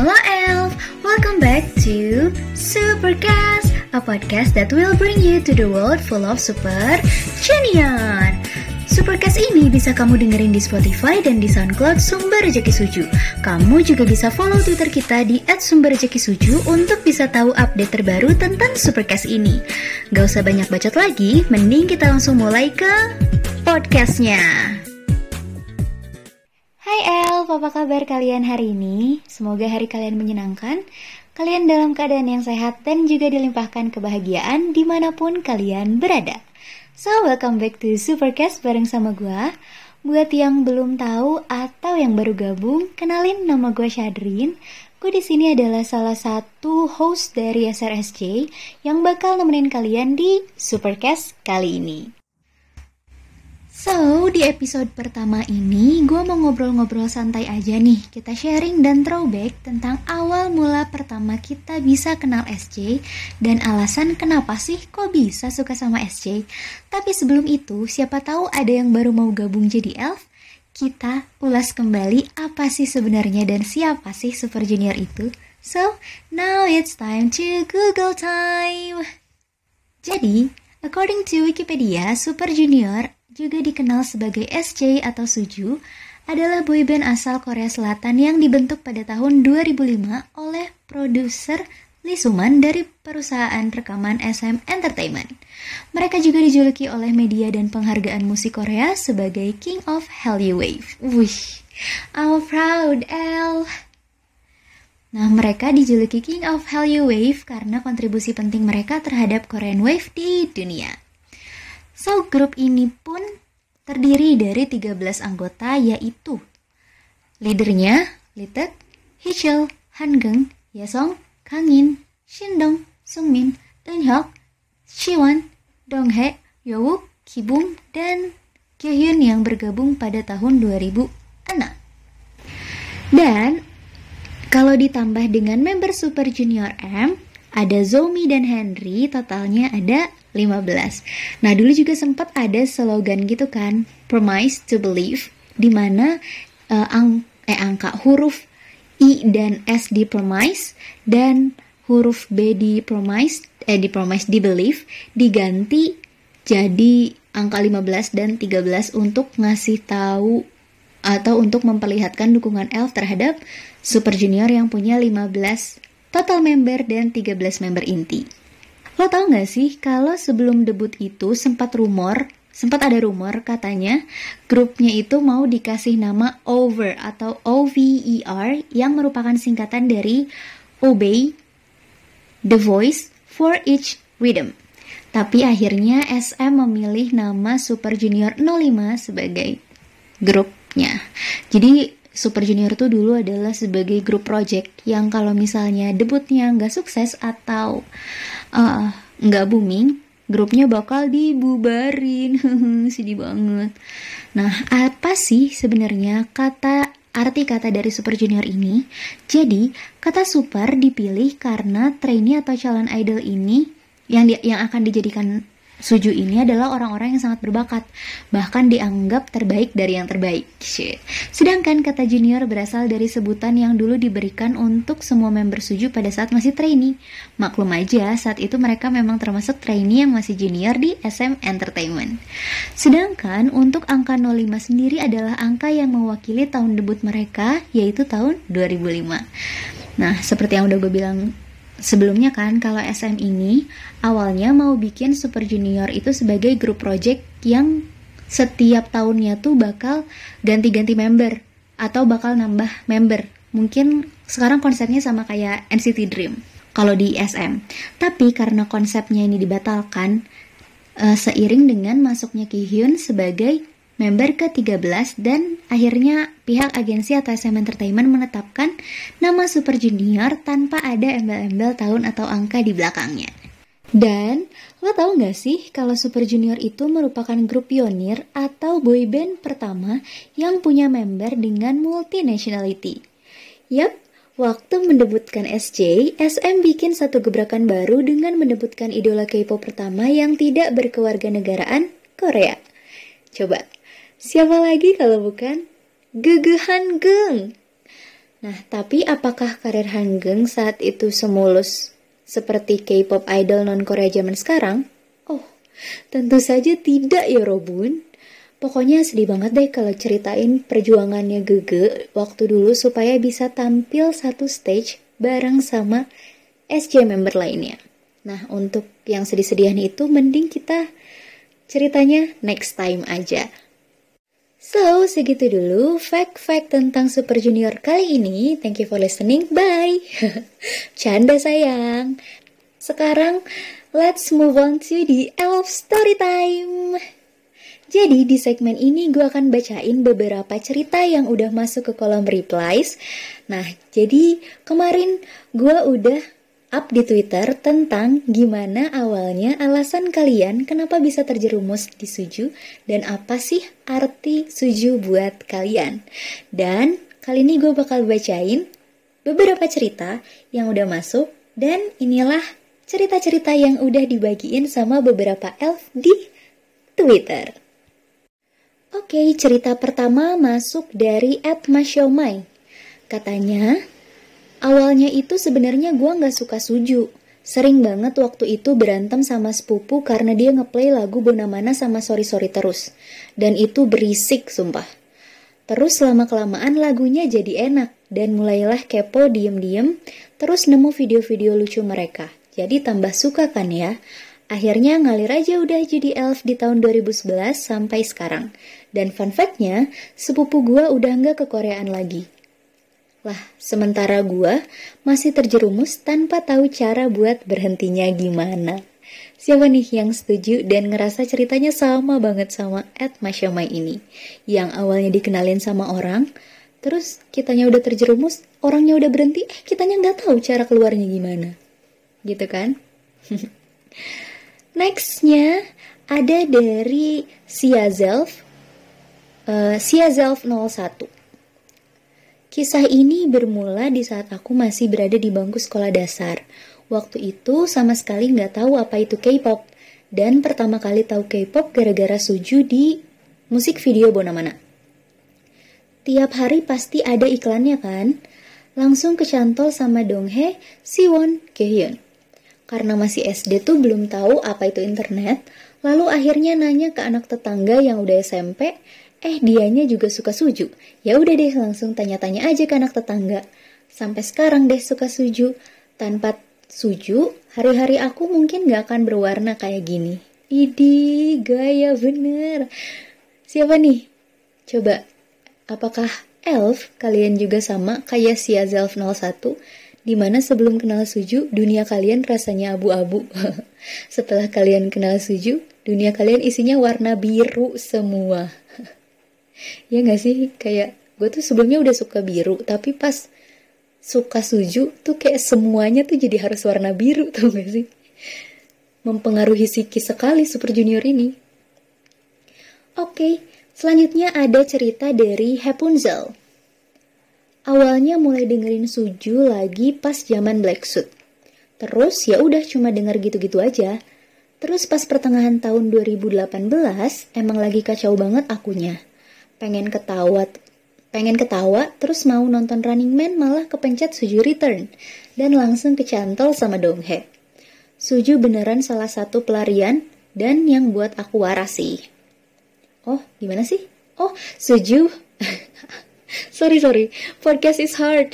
Hello Elf, welcome back to Supercast, a podcast that will bring you to the world full of super genius. Supercast ini bisa kamu dengerin di Spotify dan di SoundCloud Sumber Rezeki Suju. Kamu juga bisa follow Twitter kita di @sumberrezeki_suju untuk bisa tahu update terbaru tentang Supercast ini. Gak usah banyak bacot lagi, mending kita langsung mulai ke podcastnya. Hai Elf, apa kabar kalian hari ini? Semoga hari kalian menyenangkan, kalian dalam keadaan yang sehat dan juga dilimpahkan kebahagiaan di mana pun kalian berada. So, welcome back to Supercast bareng sama gue. Buat yang belum tahu atau yang baru gabung, kenalin nama gue Syadrin. Gue di sini adalah salah satu host dari SRSJ yang bakal nemenin kalian di Supercast kali ini. So, di episode pertama ini gue mau ngobrol-ngobrol santai aja nih. Kita sharing dan throwback tentang awal mula pertama kita bisa kenal SJ dan alasan kenapa sih kok bisa suka sama SJ. Tapi sebelum itu, siapa tahu ada yang baru mau gabung jadi elf? Kita ulas kembali apa sih sebenarnya dan siapa sih Super Junior itu. So, now it's time to Google time. Jadi, according to Wikipedia, Super Junior juga dikenal sebagai SJ atau Suju, adalah boyband asal Korea Selatan yang dibentuk pada tahun 2005 oleh produser Lee Suman dari perusahaan rekaman SM Entertainment. Mereka juga dijuluki oleh media dan penghargaan musik Korea sebagai King of Hallyu Wave. Wih, I'm proud, El. Nah, mereka dijuluki King of Hallyu Wave karena kontribusi penting mereka terhadap Korean Wave di dunia. So, grup ini pun terdiri dari 13 anggota yaitu Leadernya Litek, Hichel, Hangeng, Yesong, Kangin, Shindong, Sungmin, Eunhyuk, Shiwan, Donghae, Yowook, Kibum, dan Kyohyun yang bergabung pada tahun 2006. Dan kalau ditambah dengan member Super Junior M, ada Zomi dan Henry, totalnya ada 15. Nah, dulu juga sempat ada slogan gitu kan, promise to believe, di mana uh, ang eh, angka huruf I dan S di promise dan huruf B di promise eh di promise di believe diganti jadi angka 15 dan 13 untuk ngasih tahu atau untuk memperlihatkan dukungan elf terhadap Super Junior yang punya 15 total member dan 13 member inti. Lo tau gak sih kalau sebelum debut itu sempat rumor, sempat ada rumor katanya grupnya itu mau dikasih nama Over atau OVER yang merupakan singkatan dari Obey, The Voice for Each Rhythm. Tapi akhirnya SM memilih nama Super Junior 05 sebagai grupnya. Jadi Super Junior tuh dulu adalah sebagai grup project yang kalau misalnya debutnya nggak sukses atau uh, nggak booming, grupnya bakal dibubarin. Sedih banget. Nah, apa sih sebenarnya kata arti kata dari Super Junior ini? Jadi, kata super dipilih karena trainee atau calon idol ini yang di, yang akan dijadikan Suju ini adalah orang-orang yang sangat berbakat, bahkan dianggap terbaik dari yang terbaik. Shit. Sedangkan kata junior berasal dari sebutan yang dulu diberikan untuk semua member Suju pada saat masih trainee. Maklum aja, saat itu mereka memang termasuk trainee yang masih junior di SM Entertainment. Sedangkan untuk angka 05 sendiri adalah angka yang mewakili tahun debut mereka, yaitu tahun 2005. Nah, seperti yang udah gue bilang Sebelumnya kan kalau SM ini awalnya mau bikin Super Junior itu sebagai grup project yang setiap tahunnya tuh bakal ganti-ganti member atau bakal nambah member. Mungkin sekarang konsepnya sama kayak NCT Dream kalau di SM. Tapi karena konsepnya ini dibatalkan uh, seiring dengan masuknya Kihyun sebagai member ke-13 dan akhirnya pihak agensi atau SM Entertainment menetapkan nama Super Junior tanpa ada embel-embel tahun atau angka di belakangnya. Dan lo tau gak sih kalau Super Junior itu merupakan grup pionir atau boyband pertama yang punya member dengan multi nationality? Yap, waktu mendebutkan SJ, SM bikin satu gebrakan baru dengan mendebutkan idola K-pop pertama yang tidak berkewarganegaraan Korea. Coba, Siapa lagi kalau bukan Gegehan Geng? Nah, tapi apakah karir Hanggeng saat itu semulus seperti K-pop idol non-Korea zaman sekarang? Oh, tentu saja tidak ya Robun. Pokoknya sedih banget deh kalau ceritain perjuangannya Gege waktu dulu supaya bisa tampil satu stage bareng sama SJ member lainnya. Nah, untuk yang sedih-sedihan itu mending kita ceritanya next time aja. So, segitu dulu fact-fact tentang Super Junior kali ini. Thank you for listening. Bye. Canda sayang. Sekarang, let's move on to the Elf Story Time. Jadi di segmen ini gue akan bacain beberapa cerita yang udah masuk ke kolom replies. Nah, jadi kemarin gue udah up di Twitter tentang gimana awalnya alasan kalian kenapa bisa terjerumus di suju dan apa sih arti suju buat kalian. Dan kali ini gue bakal bacain beberapa cerita yang udah masuk dan inilah cerita-cerita yang udah dibagiin sama beberapa elf di Twitter. Oke, cerita pertama masuk dari Ed Katanya, Awalnya itu sebenarnya gue nggak suka suju. Sering banget waktu itu berantem sama sepupu karena dia ngeplay lagu Bonamana sama Sorry Sorry terus. Dan itu berisik sumpah. Terus lama-kelamaan lagunya jadi enak dan mulailah kepo diem-diem terus nemu video-video lucu mereka. Jadi tambah suka kan ya? Akhirnya ngalir aja udah jadi elf di tahun 2011 sampai sekarang. Dan fun fact-nya, sepupu gue udah nggak ke Koreaan lagi. Lah, sementara gua masih terjerumus tanpa tahu cara buat berhentinya gimana. Siapa nih yang setuju dan ngerasa ceritanya sama banget sama Ed Masyamai ini? Yang awalnya dikenalin sama orang, terus kitanya udah terjerumus, orangnya udah berhenti, eh kitanya nggak tahu cara keluarnya gimana. Gitu kan? Nextnya ada dari Siazelf, uh, Siazelf 01. Kisah ini bermula di saat aku masih berada di bangku sekolah dasar. Waktu itu sama sekali nggak tahu apa itu K-pop. Dan pertama kali tahu K-pop gara-gara Suju di musik video Bonamana. Tiap hari pasti ada iklannya kan? Langsung kecantol sama Donghae, Siwon, Kehyun. Karena masih SD tuh belum tahu apa itu internet, lalu akhirnya nanya ke anak tetangga yang udah SMP, Eh, dianya juga suka suju. Ya udah deh, langsung tanya-tanya aja ke anak tetangga. Sampai sekarang deh suka suju. Tanpa suju, hari-hari aku mungkin gak akan berwarna kayak gini. Idi, gaya bener. Siapa nih? Coba, apakah Elf kalian juga sama kayak si Azelf 01? Di mana sebelum kenal suju, dunia kalian rasanya abu-abu. Setelah kalian kenal suju, dunia kalian isinya warna biru semua ya gak sih? Kayak gue tuh sebelumnya udah suka biru tapi pas suka suju tuh kayak semuanya tuh jadi harus warna biru tuh gak sih? Mempengaruhi psikis sekali Super Junior ini. Oke selanjutnya ada cerita dari Rapunzel awalnya mulai dengerin suju lagi pas zaman Black Suit. Terus ya udah cuma denger gitu-gitu aja. Terus pas pertengahan tahun 2018, emang lagi kacau banget akunya pengen ketawa pengen ketawa terus mau nonton Running Man malah kepencet Suju Return dan langsung kecantol sama Donghae. Suju beneran salah satu pelarian dan yang buat aku waras sih. Oh, gimana sih? Oh, Suju. sorry, sorry. Podcast is hard.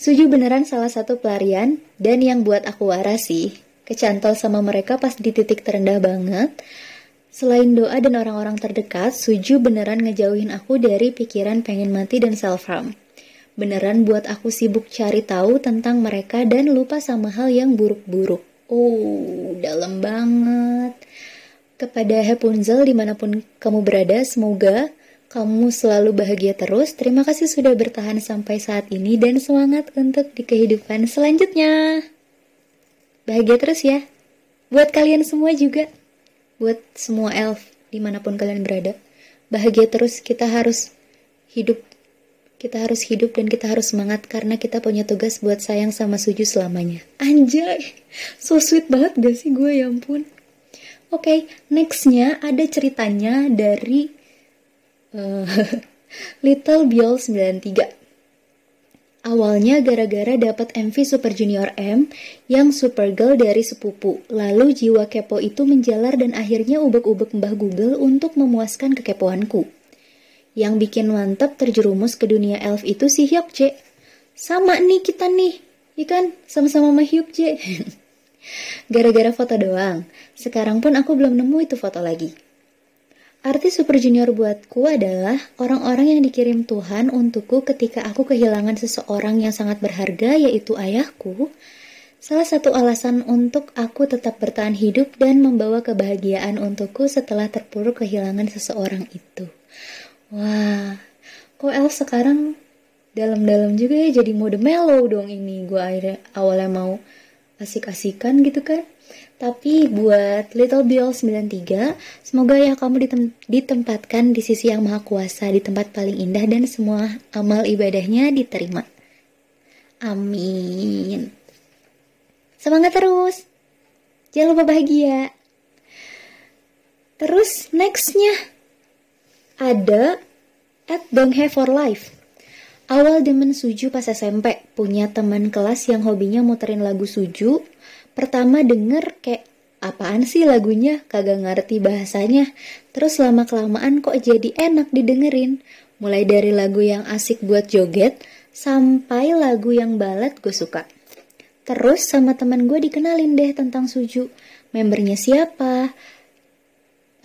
Suju beneran salah satu pelarian dan yang buat aku waras sih. Kecantol sama mereka pas di titik terendah banget Selain doa dan orang-orang terdekat, Suju beneran ngejauhin aku dari pikiran pengen mati dan self-harm. Beneran buat aku sibuk cari tahu tentang mereka dan lupa sama hal yang buruk-buruk. Oh, dalam banget. Kepada Rapunzel di mana pun kamu berada, semoga kamu selalu bahagia terus. Terima kasih sudah bertahan sampai saat ini dan semangat untuk di kehidupan selanjutnya. Bahagia terus ya. Buat kalian semua juga buat semua elf di mana pun kalian berada. Bahagia terus, kita harus hidup. Kita harus hidup dan kita harus semangat karena kita punya tugas buat sayang sama Suju selamanya. Anjay, so sweet banget gak sih gue ya ampun. Oke, okay, nextnya ada ceritanya dari uh, Little Biol 93. Awalnya gara-gara dapat MV Super Junior M yang Supergirl dari sepupu. Lalu jiwa kepo itu menjalar dan akhirnya ubek-ubek mbah Google untuk memuaskan kekepoanku. Yang bikin mantap terjerumus ke dunia elf itu si Hyuk Sama nih kita nih, ya kan? Sama-sama sama Hyuk Gara-gara foto doang. Sekarang pun aku belum nemu itu foto lagi. Arti Super Junior buatku adalah orang-orang yang dikirim Tuhan untukku ketika aku kehilangan seseorang yang sangat berharga yaitu ayahku. Salah satu alasan untuk aku tetap bertahan hidup dan membawa kebahagiaan untukku setelah terpuruk kehilangan seseorang itu. Wah, kok El sekarang dalam-dalam juga ya jadi mode mellow dong ini. Gue awalnya mau asik-asikan gitu kan. Tapi buat Little Bill 93, semoga ya kamu ditem ditempatkan di sisi yang maha kuasa, di tempat paling indah dan semua amal ibadahnya diterima. Amin. Semangat terus. Jangan lupa bahagia. Terus nextnya ada at Donghae for Life. Awal demen suju pas SMP, punya teman kelas yang hobinya muterin lagu suju, Pertama denger kayak apaan sih lagunya, kagak ngerti bahasanya. Terus lama kelamaan kok jadi enak didengerin. Mulai dari lagu yang asik buat joget, sampai lagu yang balad gue suka. Terus sama teman gue dikenalin deh tentang Suju. Membernya siapa?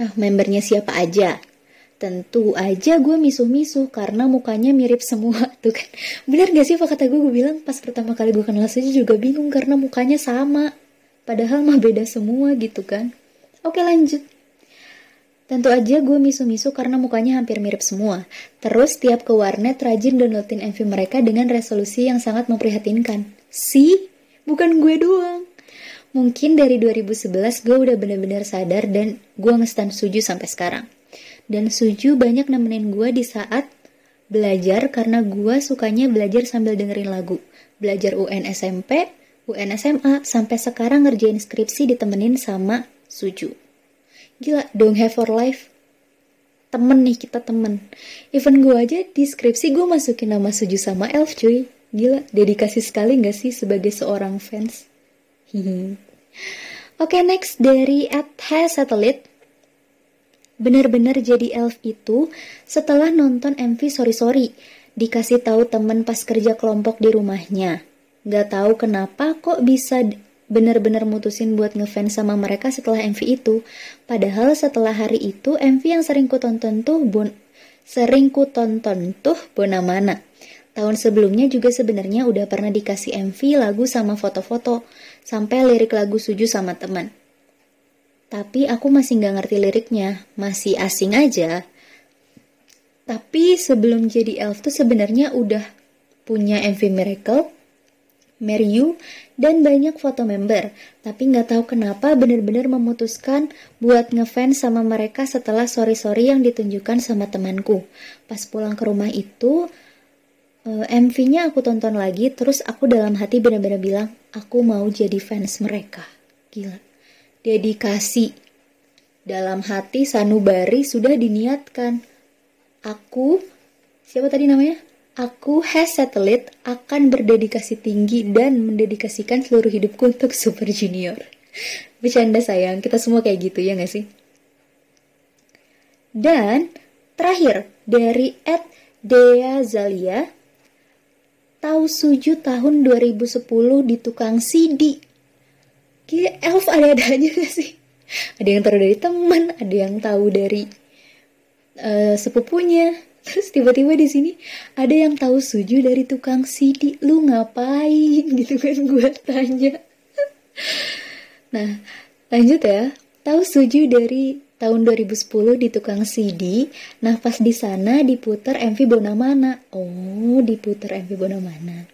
Ah, membernya siapa aja? Tentu aja gue misuh-misuh karena mukanya mirip semua tuh kan. Bener gak sih apa kata gue? Gue bilang pas pertama kali gue kenal Suju juga bingung karena mukanya sama. Padahal mah beda semua gitu kan. Oke lanjut. Tentu aja gue misu-misu karena mukanya hampir mirip semua. Terus tiap ke warnet rajin downloadin MV mereka dengan resolusi yang sangat memprihatinkan. Si, bukan gue doang. Mungkin dari 2011 gue udah bener-bener sadar dan gue ngestan Suju sampai sekarang. Dan Suju banyak nemenin gue di saat belajar karena gue sukanya belajar sambil dengerin lagu. Belajar UN SMP, UN SMA sampai sekarang ngerjain skripsi ditemenin sama Suju. Gila, dong have for life. Temen nih, kita temen. Even gue aja di skripsi gue masukin nama Suju sama Elf cuy. Gila, dedikasi sekali gak sih sebagai seorang fans? Hihi. Oke, okay, next dari at Satellite. Bener-bener jadi elf itu setelah nonton MV Sorry Sorry. Dikasih tahu temen pas kerja kelompok di rumahnya. Gak tahu kenapa kok bisa bener-bener mutusin buat ngefans sama mereka setelah MV itu. Padahal setelah hari itu MV yang sering ku tonton tuh bon sering ku tonton tuh Bona Mana. Tahun sebelumnya juga sebenarnya udah pernah dikasih MV lagu sama foto-foto, sampai lirik lagu suju sama teman. Tapi aku masih nggak ngerti liriknya, masih asing aja. Tapi sebelum jadi elf tuh sebenarnya udah punya MV Miracle, Marry You, dan banyak foto member. Tapi nggak tahu kenapa bener-bener memutuskan buat ngefans sama mereka setelah sorry-sorry yang ditunjukkan sama temanku. Pas pulang ke rumah itu, eh, MV-nya aku tonton lagi, terus aku dalam hati bener-bener bilang, aku mau jadi fans mereka. Gila. Dedikasi. Dalam hati sanubari sudah diniatkan. Aku, siapa tadi namanya? Aku has satellite akan berdedikasi tinggi dan mendedikasikan seluruh hidupku untuk Super Junior. Bercanda sayang, kita semua kayak gitu ya gak sih? Dan terakhir dari Ed Dea Zalia, tahu suju tahun 2010 di tukang CD. Kayak elf ada-ada aja gak sih? Ada yang tahu dari teman, ada yang tahu dari uh, sepupunya, Terus tiba-tiba di sini ada yang tahu Suju dari tukang CD. Lu ngapain gitu kan gue tanya. nah, lanjut ya. Tahu Suju dari tahun 2010 di tukang CD. Nah, pas di sana diputar MV Bonamana. Oh, diputar MV Bonamana.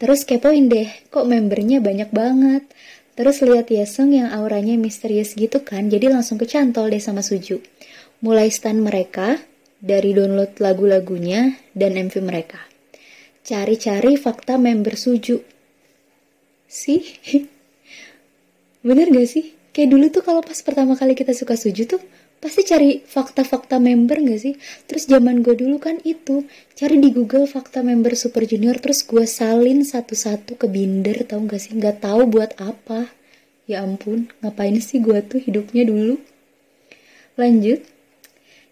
Terus kepoin deh, kok membernya banyak banget. Terus lihat Yesung yang auranya misterius gitu kan, jadi langsung kecantol deh sama Suju. Mulai stand mereka, dari download lagu-lagunya dan MV mereka. Cari-cari fakta member Suju. Sih? Bener gak sih? Kayak dulu tuh kalau pas pertama kali kita suka Suju tuh pasti cari fakta-fakta member gak sih? Terus zaman gue dulu kan itu, cari di Google fakta member Super Junior, terus gue salin satu-satu ke binder, tau gak sih? Gak tahu buat apa. Ya ampun, ngapain sih gue tuh hidupnya dulu? Lanjut,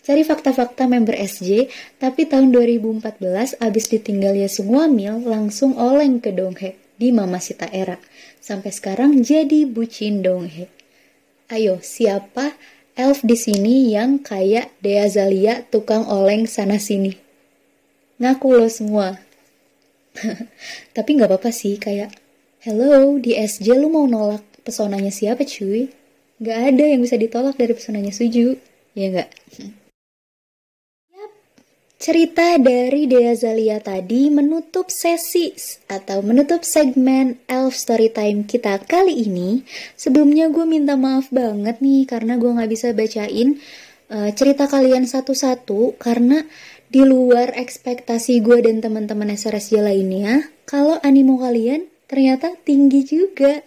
cari fakta-fakta member SJ, tapi tahun 2014 abis ditinggal semua Mil langsung oleng ke Donghae di Mama Sita Era. Sampai sekarang jadi bucin Donghae. Ayo, siapa elf di sini yang kayak Dea Zalia tukang oleng sana sini. Ngaku lo semua. Tapi nggak apa-apa sih kayak, hello di SJ lu mau nolak pesonanya siapa cuy? Gak ada yang bisa ditolak dari pesonanya Suju, ya nggak? Cerita dari Dea Zalia tadi menutup sesi atau menutup segmen Elf Storytime kita kali ini. Sebelumnya gue minta maaf banget nih karena gue gak bisa bacain uh, cerita kalian satu-satu karena di luar ekspektasi gue dan teman-teman SRSJ lainnya. Kalau animo kalian ternyata tinggi juga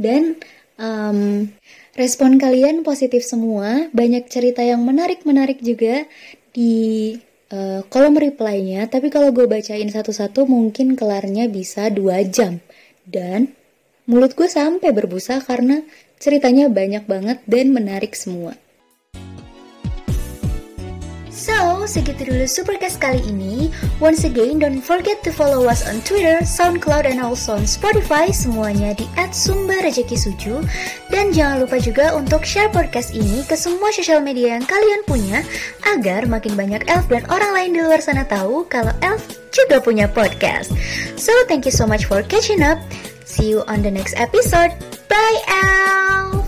dan um, respon kalian positif semua. Banyak cerita yang menarik-menarik juga di uh, kolom reply-nya, tapi kalau gue bacain satu-satu mungkin kelarnya bisa dua jam. Dan mulut gue sampai berbusa karena ceritanya banyak banget dan menarik semua. So, segitu dulu Supercast kali ini. Once again, don't forget to follow us on Twitter, SoundCloud, and also on Spotify, semuanya di @sumberrejekisuju. Dan jangan lupa juga untuk share podcast ini ke semua sosial media yang kalian punya, agar makin banyak elf dan orang lain di luar sana tahu kalau elf juga punya podcast. So, thank you so much for catching up. See you on the next episode. Bye, elf!